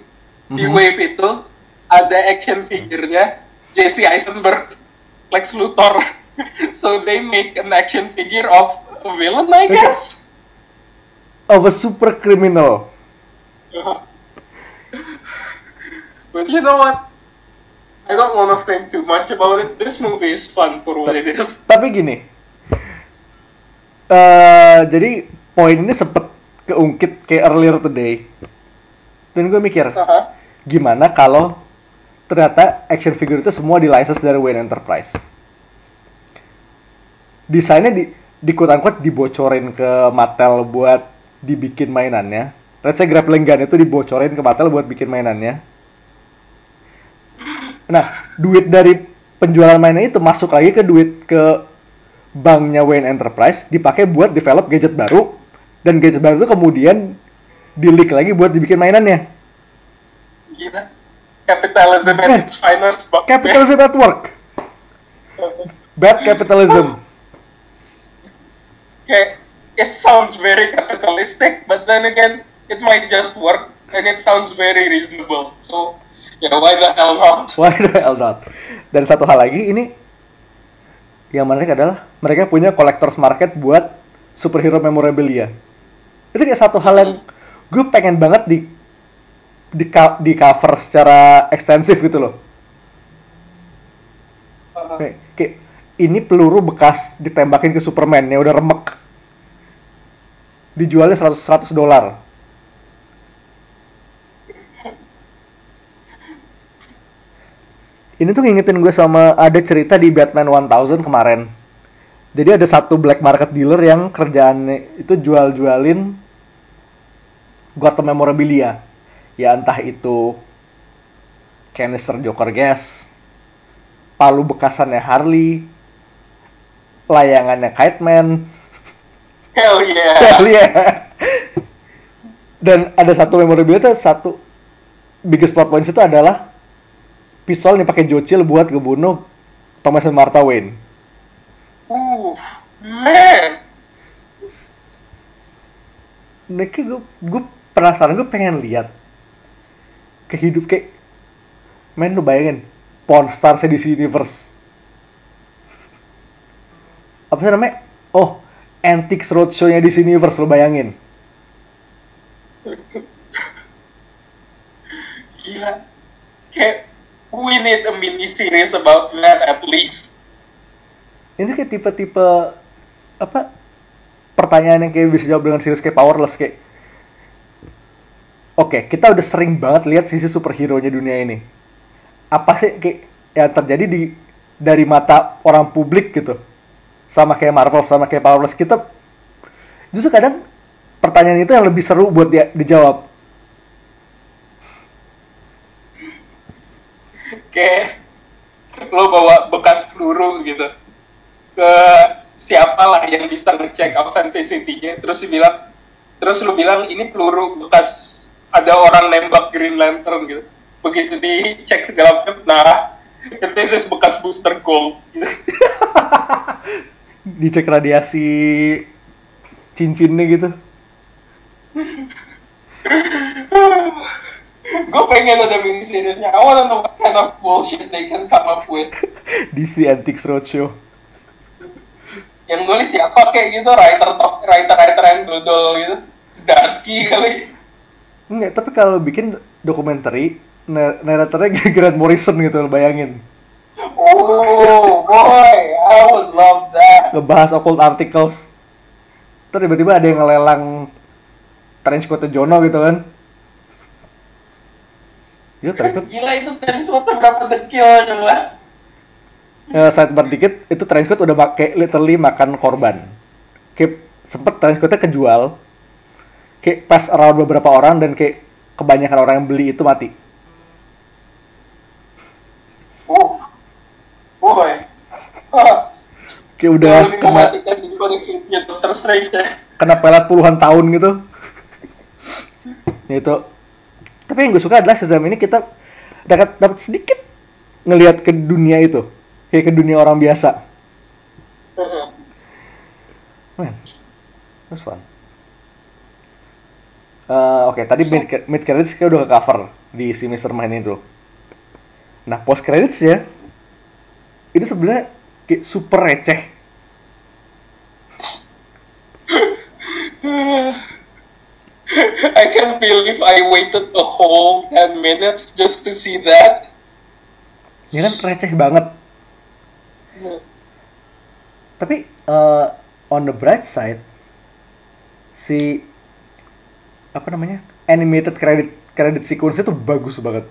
di Mhm. wave itu ada action figure-nya Jesse Eisenberg, Lex Luthor. so they make an action figure of a villain, I guess. Of a super criminal. But you know what? I don't want to think too much about it. This movie is fun for what it is. Tapi gini, eh jadi poin ini sempet keungkit kayak earlier today. Dan gue mikir, Uh-huh. gimana kalau ternyata action figure itu semua di license dari Wayne Enterprise. Desainnya di di quote unquote dibocorin ke Mattel buat dibikin mainannya. Let's say grappling gun itu dibocorin ke Mattel buat bikin mainannya. Nah, duit dari penjualan mainan itu masuk lagi ke duit ke banknya Wayne Enterprise dipakai buat develop gadget baru dan gadget baru itu kemudian di leak lagi buat dibikin mainannya. Gila. Capitalism at Man. its finest. Capitalism at work. Bad capitalism. Okay, it sounds very capitalistic, but then again, it might just work, and it sounds very reasonable. So, yeah, why the hell not? Why the hell not? Dan satu hal lagi ini yang menarik adalah mereka punya collectors market buat superhero memorabilia. Itu kayak satu hal yang gue pengen banget di di, di cover secara ekstensif gitu loh. Uh, Kayak, kayak ini peluru bekas ditembakin ke Superman yang udah remek. Dijualnya 100 100 dolar. Ini tuh ngingetin gue sama ada cerita di Batman 1000 kemarin. Jadi ada satu black market dealer yang kerjaannya itu jual-jualin Gotham memorabilia. Ya entah itu canister Joker gas, palu bekasannya Harley, layangannya Kite Man, hell yeah. Hell yeah. Dan ada satu memorabilia tuh satu biggest plot points itu adalah pistol yang pakai jocil buat ngebunuh Thomas and Martha Wayne. Ooh, man. Nah, gue, gue penasaran, gue pengen lihat kehidup kayak men lu bayangin Pawn Stars DC Universe apa sih namanya oh Antiques Roadshow-nya DC Universe lu bayangin Gila. Kayak, we need a mini series about that at least. ini kayak tipe-tipe apa pertanyaan yang kayak bisa jawab dengan serius kayak powerless kayak. Oke kita udah sering banget lihat sisi superhero nya dunia ini. Apa sih kayak yang terjadi di dari mata orang publik gitu? Sama kayak Marvel sama kayak powerless. Kita justru kadang pertanyaan itu yang lebih seru buat dia dijawab Kayak, lo bawa bekas peluru gitu. Ke siapa lah yang bisa ngecek authenticity-nya. Terus dibilang, terus lu bilang ini peluru bekas ada orang nembak Green Lantern gitu. Begitu dicek segala macam, nah, is bekas booster gold. Gitu. dicek radiasi cincinnya gitu Gue pengen ada mini seriesnya. I wanna know what kind of bullshit they can come up with. DC Antiques Roadshow Yang nulis siapa kayak gitu, writer top, writer writer yang dodol gitu. Zdarsky kali. Enggak, tapi kalau bikin dokumenter nar- naratornya Grant Morrison gitu, bayangin. Oh boy, I would love that. Ngebahas occult articles. Terus tiba-tiba ada yang ngelelang trench coat Jono gitu kan. Ya, trench coat. Gila itu teleskopnya berapa dekil coba? Ya, sidebar dikit, itu trench coat udah pakai literally makan korban. Kayak sempet trench coatnya kejual. Kayak pas around beberapa orang dan kayak kebanyakan orang yang beli itu mati. Uh, boy. Hah, Kayak udah kena, ya. kena pelat puluhan tahun gitu. Ya itu. Tapi yang gue suka adalah Shazam ini kita dapat dapat sedikit ngelihat ke dunia itu, kayak ke dunia orang biasa. Man, that's fun. Eh, Oke, tadi So- mid, mid credits kita udah ke cover di si Mr. Main itu. Nah, post credits ya, ini sebenarnya kayak super receh. I can't believe I waited a whole 10 minutes just to see that. Ya kan receh banget. Tapi eh, on the bright side si apa namanya animated credit credit sequence itu bagus banget.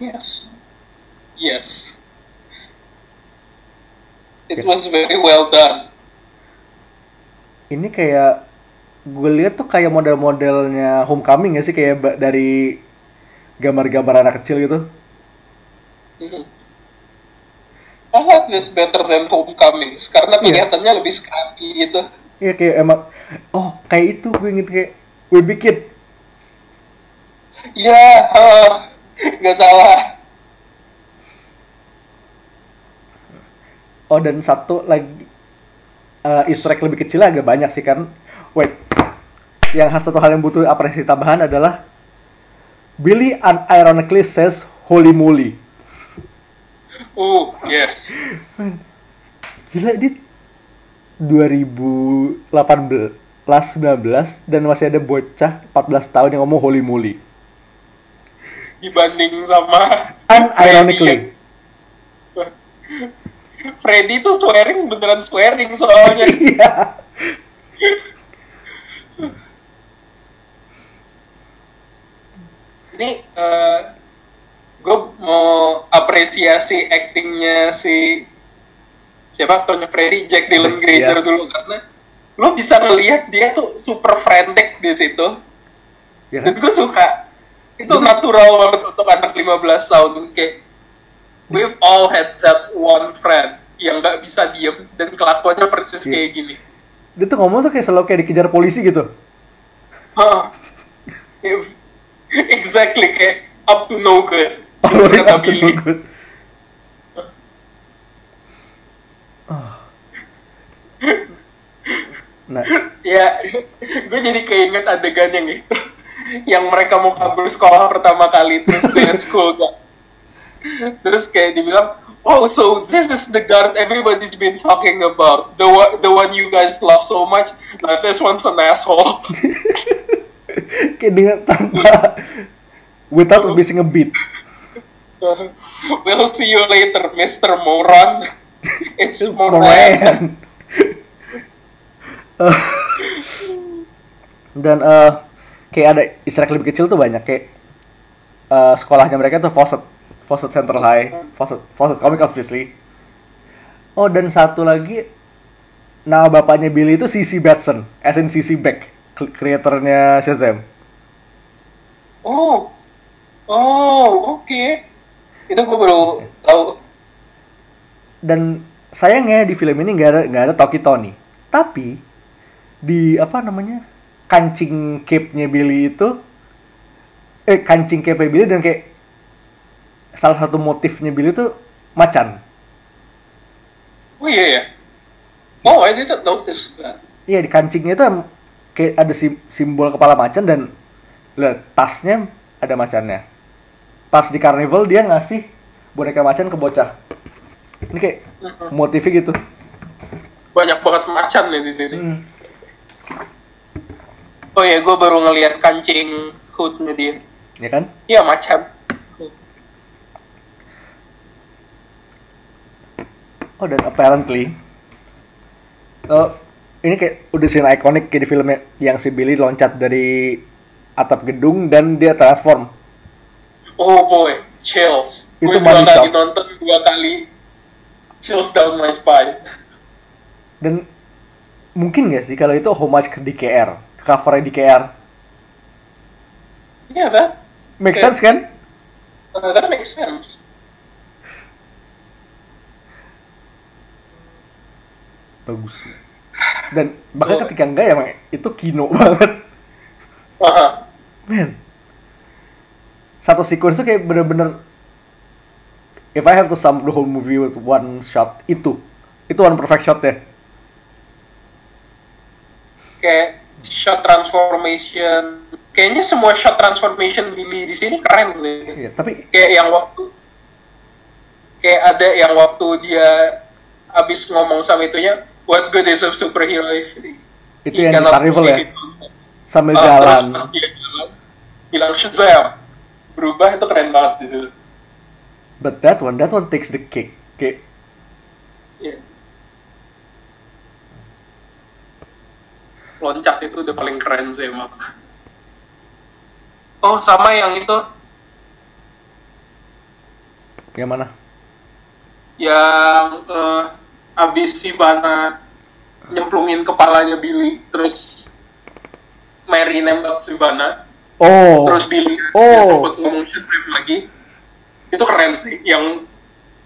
Yes. Yes. It was very well done. Ini kayak gue lihat tuh kayak model-modelnya Homecoming ya sih kayak dari gambar-gambar anak kecil gitu. Mhm. I like this better than Homecomings karena Iya. kelihatannya lebih scrappy gitu. Iya kayak emang oh kayak itu gue inget kayak Wimpy Kid. Ya, ah, nggak salah. Oh dan satu lagi eh, Easter egg lebih kecil agak banyak sih kan. Wait, yang satu hal yang butuh apresiasi tambahan adalah Billy unironically says holy moly. Oh, yes. Gila dia 2018 19 dan masih ada bocah 14 tahun yang ngomong holy moly. Dibanding sama Unironically. Freddy tuh swearing beneran swearing soalnya. Iya. Ini gue mau apresiasi actingnya si siapa aktornya Freddy Jack Dylan Grazer Iya. dulu karena lo bisa ngelihat dia tuh super frantic di situ dan kan? gue suka itu natural banget untuk anak 15 tahun kayak we've all had that one friend yang nggak bisa diem dan kelakuannya persis Iya. kayak gini Dia tuh ngomong tuh kayak selalu kayak dikejar polisi gitu. If- exactly kayak up to no good. Kata up to no Billy good. Ah. Nah, ya gue jadi keinget adegan yang itu. Yang mereka mau kabur sekolah pertama kali terus pengen school gak terus kayak dibilang oh so this is the guard everybody's been talking about. The one the one you guys love so much nah this one's an asshole kayak dengan tanpa without missing a beat. we'll see you later Mr. Moron it's Moran Moran. Dan eh kayak ada istilah lebih kecil tuh banyak kayak eh, sekolahnya mereka tuh Fawcett, Fawcett Central High, Fawcett, Fawcett Comic obviously. Oh dan satu lagi nama bapaknya Billy itu CC Batson, as in CC Beck, kreatornya Shazam. oh. Oh oke. Itu gue baru tahu. Dan sayangnya di film ini nggak ada nggak ada Toki Tony. Tapi di apa namanya kancing cape-nya Billy itu eh kancing cape Billy dan kayak salah satu motifnya Billy itu macan. Oh iya ya oh I didn't notice that. Iya di kancingnya itu kayak ada sim- simbol kepala macan dan lihat tasnya ada macannya pas di carnival dia ngasih boneka macan ke bocah ini kayak motifnya gitu banyak banget macan nih di sini. Hmm. Oh ya, gue baru ngelihat kancing hoodnya dia. ya kan Iya macan. Oh dan apparently oh, ini kayak udah scene ikonik kayak di filmnya yang si Billy loncat dari atap gedung dan dia transform. Oh boy, chills. Itu Gue dua kali nonton dua kali chills down my spine. Dan mungkin gak sih kalau itu homage ke DKR, ke covernya DKR. Iya kan? Make Kayak- sense kan? Uh, that makes sense. Bagus. Dan bahkan Oh. ketika enggak ya emang itu kino banget. Man. Satu sequence tuh kayak bener-bener If I have to sum the whole movie with one shot itu itu one perfect shot ya. Kayak shot transformation. Kayaknya semua shot transformation Billy di sini keren sih. Iya, tapi kayak yang waktu kayak ada yang waktu dia habis ngomong sama itunya what good is a superhero if Itu he yang Carnival ya? it?" sambil Ah, jalan. terus pas dia jalan bilang Shazam berubah itu keren banget di situ But that one, that one takes the cake. Kayak Iya. Loncat itu udah paling keren sih emang. Oh sama yang itu yang mana? yang eh, abis si Bana nyemplungin kepalanya Billy terus Mary nembak si Bana. Oh, terus Billy Oh. dia sempet ngomong Shazam lagi. Itu keren sih yang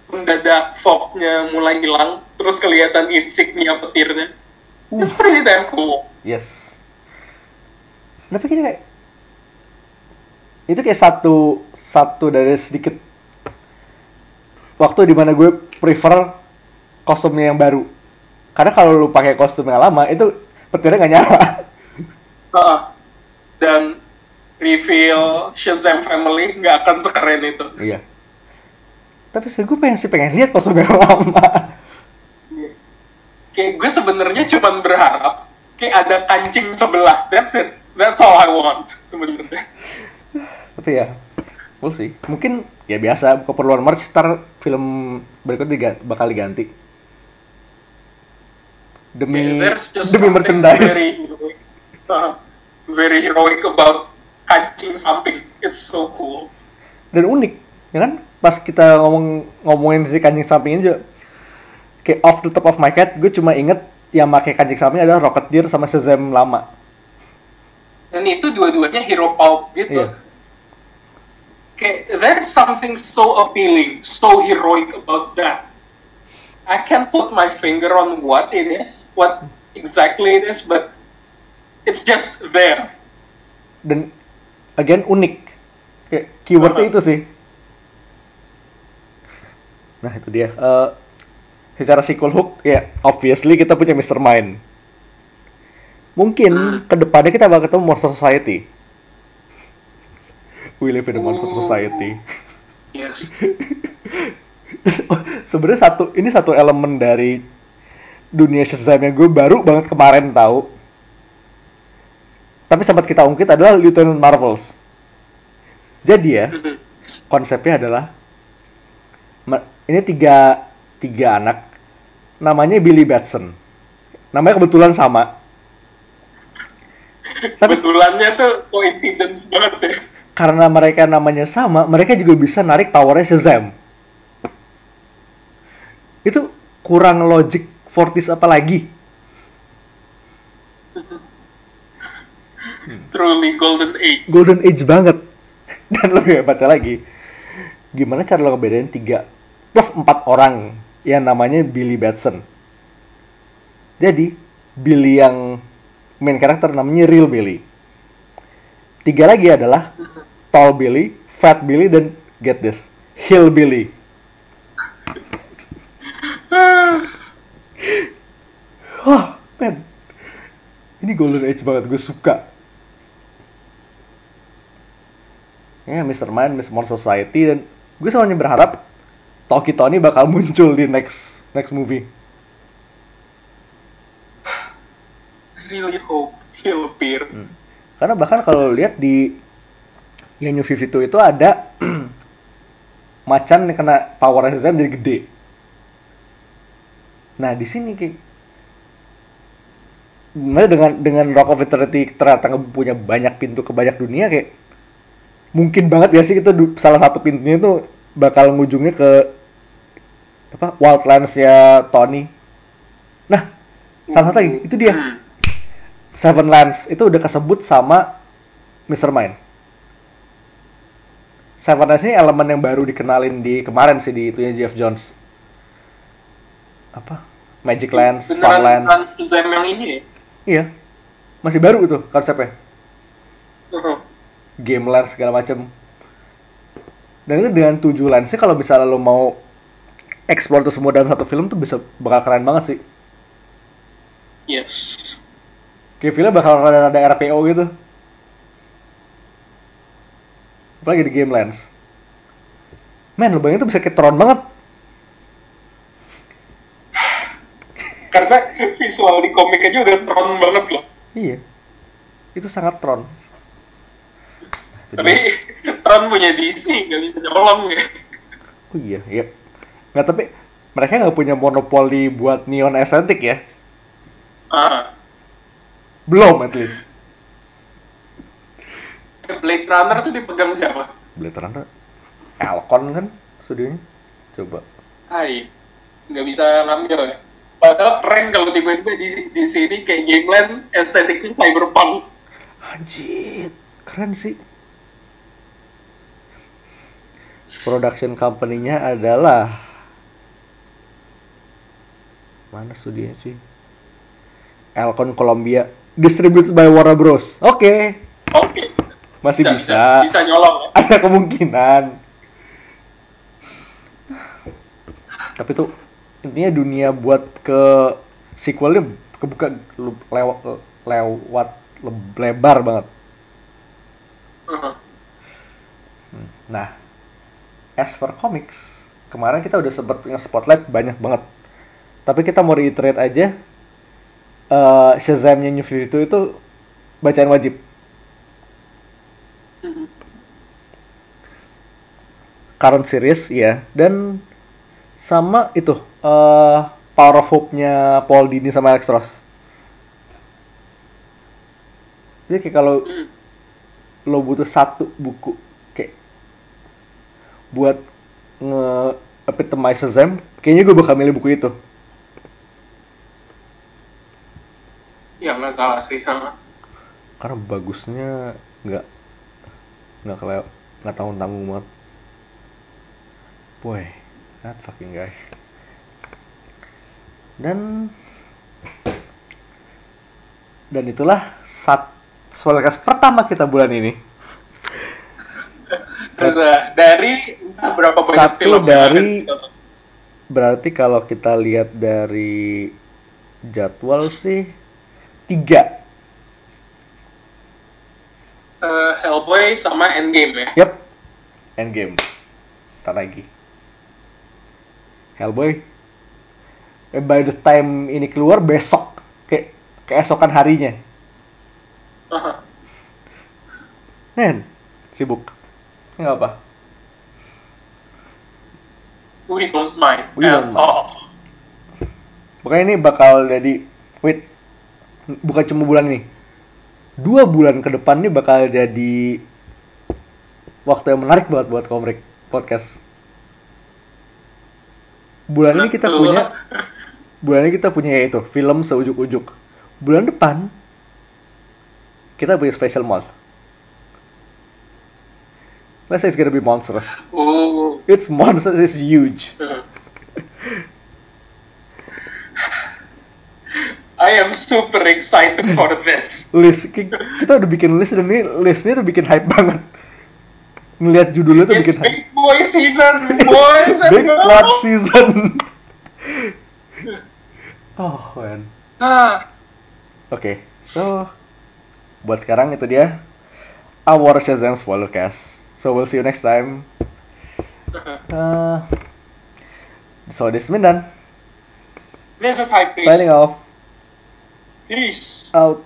mendadak fognya mulai hilang terus kelihatan insignia petirnya. It's pretty damn cool. Yes. Tapi ini kayak itu kayak satu satu dari sedikit waktu di mana gue prefer kostumnya yang baru. Karena kalau lu pakai kostum yang lama itu petirnya nggak nyala. Heeh. dan reveal Shazam Family nggak akan sekeren itu iya. Tapi sih gue pengen sih pengen lihat kostum yang lama. kayak gue sebenarnya cuman berharap kayak ada kancing sebelah that's it that's all I want sebenarnya Tapi ya, we'll see. Mungkin ya biasa keperluan merch ntar film berikutnya diga- bakal diganti. Demi Yeah, demi something merchandise. very heroic, uh, very heroic about kancing samping it's so cool Dan unik, ya kan? Pas kita ngomong ngomongin si kancing samping juga kayak off the top of my head, gue cuma inget yang pakai kancing samping adalah Rocketeer sama Shazam lama. dan itu dua-duanya hero pulp gitu Iya. kayak there's something so appealing so heroic about that I can't put my finger on what it is what exactly it is but it's just there Dan again unik. Kayak keywordnya Uh-huh. itu sih. Nah itu dia. Eh, secara sequel hook ya obviously kita punya Mr. Mind. Mungkin Hmm. ke depannya kita bakal ketemu Monster Society. We live in a monster Ooh. society. yes Sebenarnya satu ini satu elemen dari dunia Shazam yang gue baru banget kemarin tahu. Tapi sempat kita ungkit adalah Lieutenant Marvels. Jadi ya, konsepnya adalah ini tiga tiga anak. Namanya Billy Batson. Namanya kebetulan sama. Tapi- kebetulannya tuh coincidence banget ya. karena mereka namanya sama mereka juga bisa narik powernya Shazam itu kurang logic Fortis apa lagi? Truly golden age. Golden Age banget. Dan lebih hebatnya lagi gimana cara lo ngebedain tiga plus empat orang yang namanya Billy Batson? Jadi Billy yang main karakter namanya Real Billy. Tiga lagi adalah Tall Billy, Fat Billy, dan get this, Hill Billy. Wah, man. Ini Golden Age banget, gue suka. Ya, Mr. Mind, Miss Monster Society, dan gue semuanya berharap Toki Tony bakal muncul di next next movie. I really hope he'll appear Karena bahkan kalau lihat di yang New 52 itu ada macan yang kena power Shazam jadi gede. Nah, di sini kayak Sebenarnya dengan dengan Rock of Eternity ternyata punya banyak pintu ke banyak dunia kayak mungkin banget ya sih itu du- salah satu pintunya itu bakal ngujungnya ke apa Wildlands ya Tony. Nah, salah satu lagi itu dia. Hmm. Seven Lands itu udah kesebut sama Mr. Mind. Seven Lands ini elemen yang baru dikenalin di kemarin sih di itunya Jeff Jones. Apa? Magic Fun beneran Lands. Trans Shazam yang ini ya Iya. Masih baru itu konsepnya. Uh-huh. Game Lands segala macem. Dan itu dengan tujuh lensnya kalau misalnya lo mau explore itu semua dalam satu film tuh bisa bakal keren banget sih. yes Kayak filmnya bakal rada-rada RPO gitu. Apalagi di Game Lens. Men, lo bayangin tuh bisa kayak Tron banget. Karena visual di komik aja udah tron banget loh Iya. Itu sangat Tron. tapi Tron punya Disney nggak bisa nyolong ya Oh iya, iya. Nggak tapi mereka nggak punya monopoli buat neon estetik ya? Ah, Belum at least. Blade Runner tuh dipegang siapa? Blade Runner, Alcon kan studionya. Coba. Hai, nggak bisa ngambil ya. Padahal keren kalau tiba-tiba di, di sini kayak Gameland estetiknya cyberpunk. Anjir, keren sih. Production company-nya adalah mana studionya sih? Alcon Columbia, distributed by Warner Bros. Oke, Oke. masih Bisa, bisa. bisa nyolong ya. Ada kemungkinan. Tapi tuh intinya dunia buat ke sequelnya kebuka lewat lewat le- lebar banget. Uh-huh. Nah, as for comics, kemarin kita udah sempet nge-spotlight banyak banget. Tapi kita mau reiterate aja, eh Shazam-nya New 52 itu bacaan wajib. Mhm. Current series, ya. Dan sama itu, eh Power of Hope-nya Paul Dini sama Alex Ross. Jadi kayak kalau Hmm. lo butuh satu buku kayak buat nge epitomize Shazam, kayaknya gue bakal milih buku itu. Ya nggak salah sih. Karena bagusnya nggak nggak kelewat nggak tanggung tanggung banget. Boy, that fucking guy. Dan dan itulah sat podcast pertama kita bulan ini. Terus uh, dari berapa banyak Satu film dari- kita. Berarti kalau kita lihat dari jadwal sih tiga. Eh, Hellboy sama Endgame ya. Yep. Endgame. Ntar lagi. Hellboy. Eh, by the time ini keluar besok kayak keesokan harinya. Aha. Men, sibuk. Nggak apa. We don't mind. We don't mind. all. Pokoknya ini bakal jadi wait bukan cuma bulan ini. Dua bulan ke depan nih bakal jadi waktu yang menarik banget buat komik podcast. Bulan ini kita punya bulan ini kita punya yaitu film seujuk-ujuk. Bulan depan kita punya special month. Let's say it's gonna be monstrous. Oh. It's monstrous, it's huge. I am super excited for this. list ki- kita udah bikin list dan ini listnya tuh bikin hype banget ngelihat judulnya tuh It's bikin hype boy season, boys and big girls. season. Oh man. Ah, oke so buat sekarang itu dia. Our Shazam Spoilercast. So we'll see you next time. Uh, so this is Mindan this is Hype signing off. Peace. out